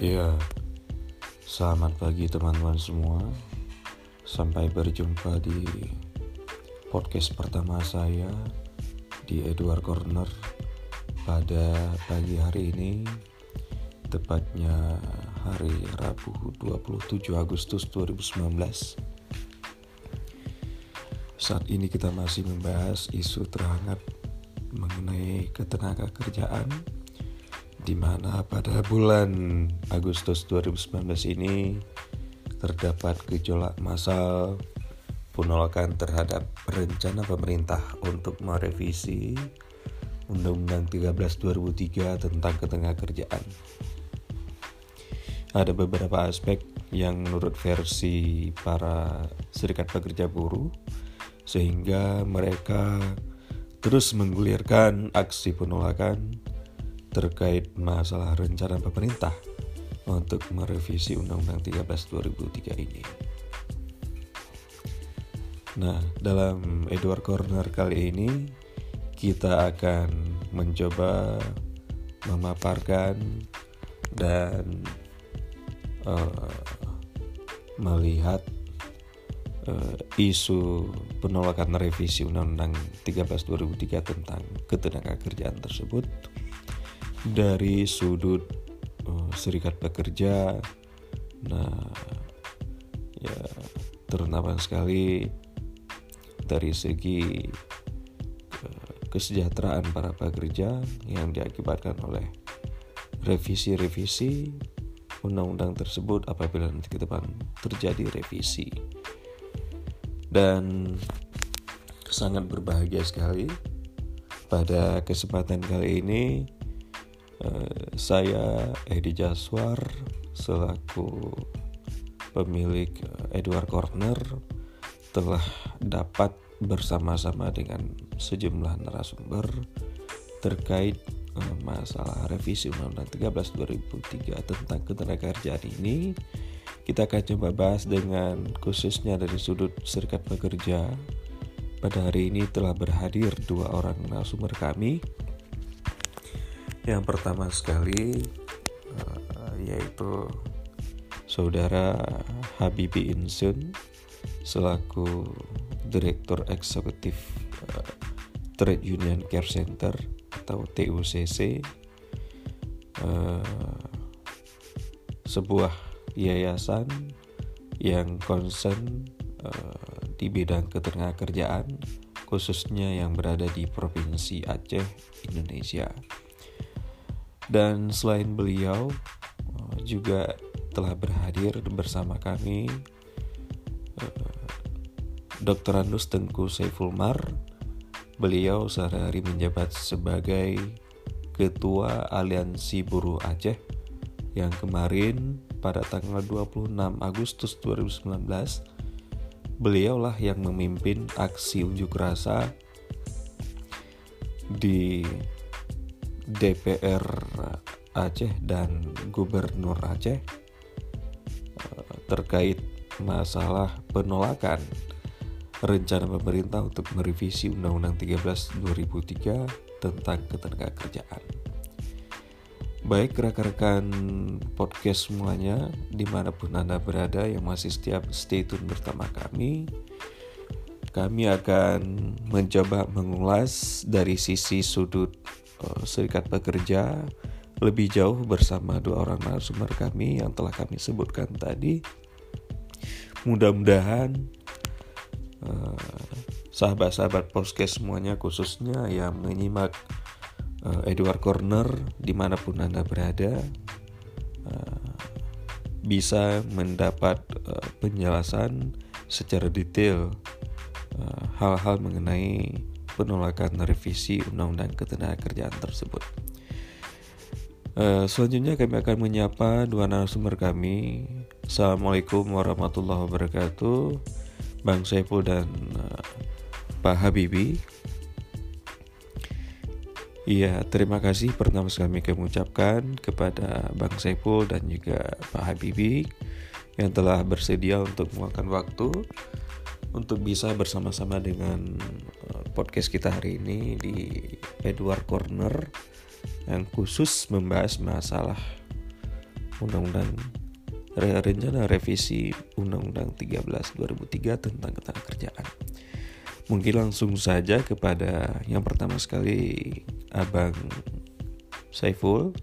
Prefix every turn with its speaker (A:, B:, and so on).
A: Ya, selamat pagi teman-teman semua. Sampai berjumpa di podcast pertama saya di Edward Corner pada pagi hari ini, tepatnya hari Rabu 27 Agustus 2019. Saat ini kita masih membahas isu terhangat mengenai ketenaga kerjaan di mana pada bulan Agustus 2019 ini terdapat gejolak massal penolakan terhadap rencana pemerintah untuk merevisi Undang-Undang 13 2003 tentang ketenaga kerjaan. Ada beberapa aspek yang menurut versi para serikat pekerja buruh sehingga mereka terus menggulirkan aksi penolakan terkait masalah rencana pemerintah untuk merevisi Undang-Undang 13 2003 ini. Nah, dalam Edward Corner kali ini kita akan mencoba memaparkan dan uh, melihat uh, isu penolakan revisi Undang-Undang 13 2003 tentang ketenaga kerjaan tersebut dari sudut uh, serikat pekerja. Nah ya terutama sekali dari segi uh, kesejahteraan para pekerja yang diakibatkan oleh revisi-revisi undang-undang tersebut apabila nanti ke depan terjadi revisi. Dan sangat berbahagia sekali pada kesempatan kali ini Eh, saya Edi Jaswar selaku pemilik eh, Edward Corner telah dapat bersama-sama dengan sejumlah narasumber terkait uh, masalah revisi Undang-Undang 13 2003 tentang ketenagakerjaan ini. Kita akan coba bahas dengan khususnya dari sudut serikat pekerja. Pada hari ini telah berhadir dua orang narasumber kami yang pertama sekali uh, yaitu saudara Habibi Insun selaku Direktur Eksekutif uh, Trade Union Care Center atau TUCC uh, sebuah yayasan yang concern uh, di bidang ketenagakerjaan khususnya yang berada di Provinsi Aceh, Indonesia. Dan selain beliau eh, juga telah berhadir bersama kami eh, Dr. Andus Tengku Saifulmar. Beliau sehari-hari menjabat sebagai Ketua Aliansi Buruh Aceh yang kemarin pada tanggal 26 Agustus 2019 beliaulah yang memimpin aksi unjuk rasa di DPR Aceh dan Gubernur Aceh eh, terkait masalah penolakan rencana pemerintah untuk merevisi Undang-Undang 13 2003 tentang ketenagakerjaan. Baik rekan-rekan podcast semuanya di mana pun Anda berada yang masih setiap stay tune bersama kami Kami akan mencoba mengulas dari sisi sudut Eh, serikat pekerja lebih jauh bersama dua orang narasumber kami yang telah kami sebutkan tadi. Mudah-mudahan uh, sahabat-sahabat podcast semuanya khususnya yang menyimak uh, Edward Corner di mana pun anda berada uh, bisa mendapat penjelasan secara detail hal-hal mengenai penolakan revisi Undang-Undang Ketenagakerjaan tersebut. Uh, selanjutnya kami akan menyapa dua narasumber kami. Assalamualaikum warahmatullahi wabarakatuh, Bang Saiful dan uh, Pak Habibi. Iya, terima kasih pertama kami kami ucapkan kepada Bang Saiful dan juga Pak Habibi yang telah bersedia untuk meluangkan waktu untuk bisa bersama-sama dengan eh, podcast kita hari ini di Edward Corner yang khusus membahas masalah Undang-Undang rencana revisi Undang-Undang 13 2003 tentang ketenagakerjaan. Mungkin langsung saja kepada yang pertama sekali Abang Saiful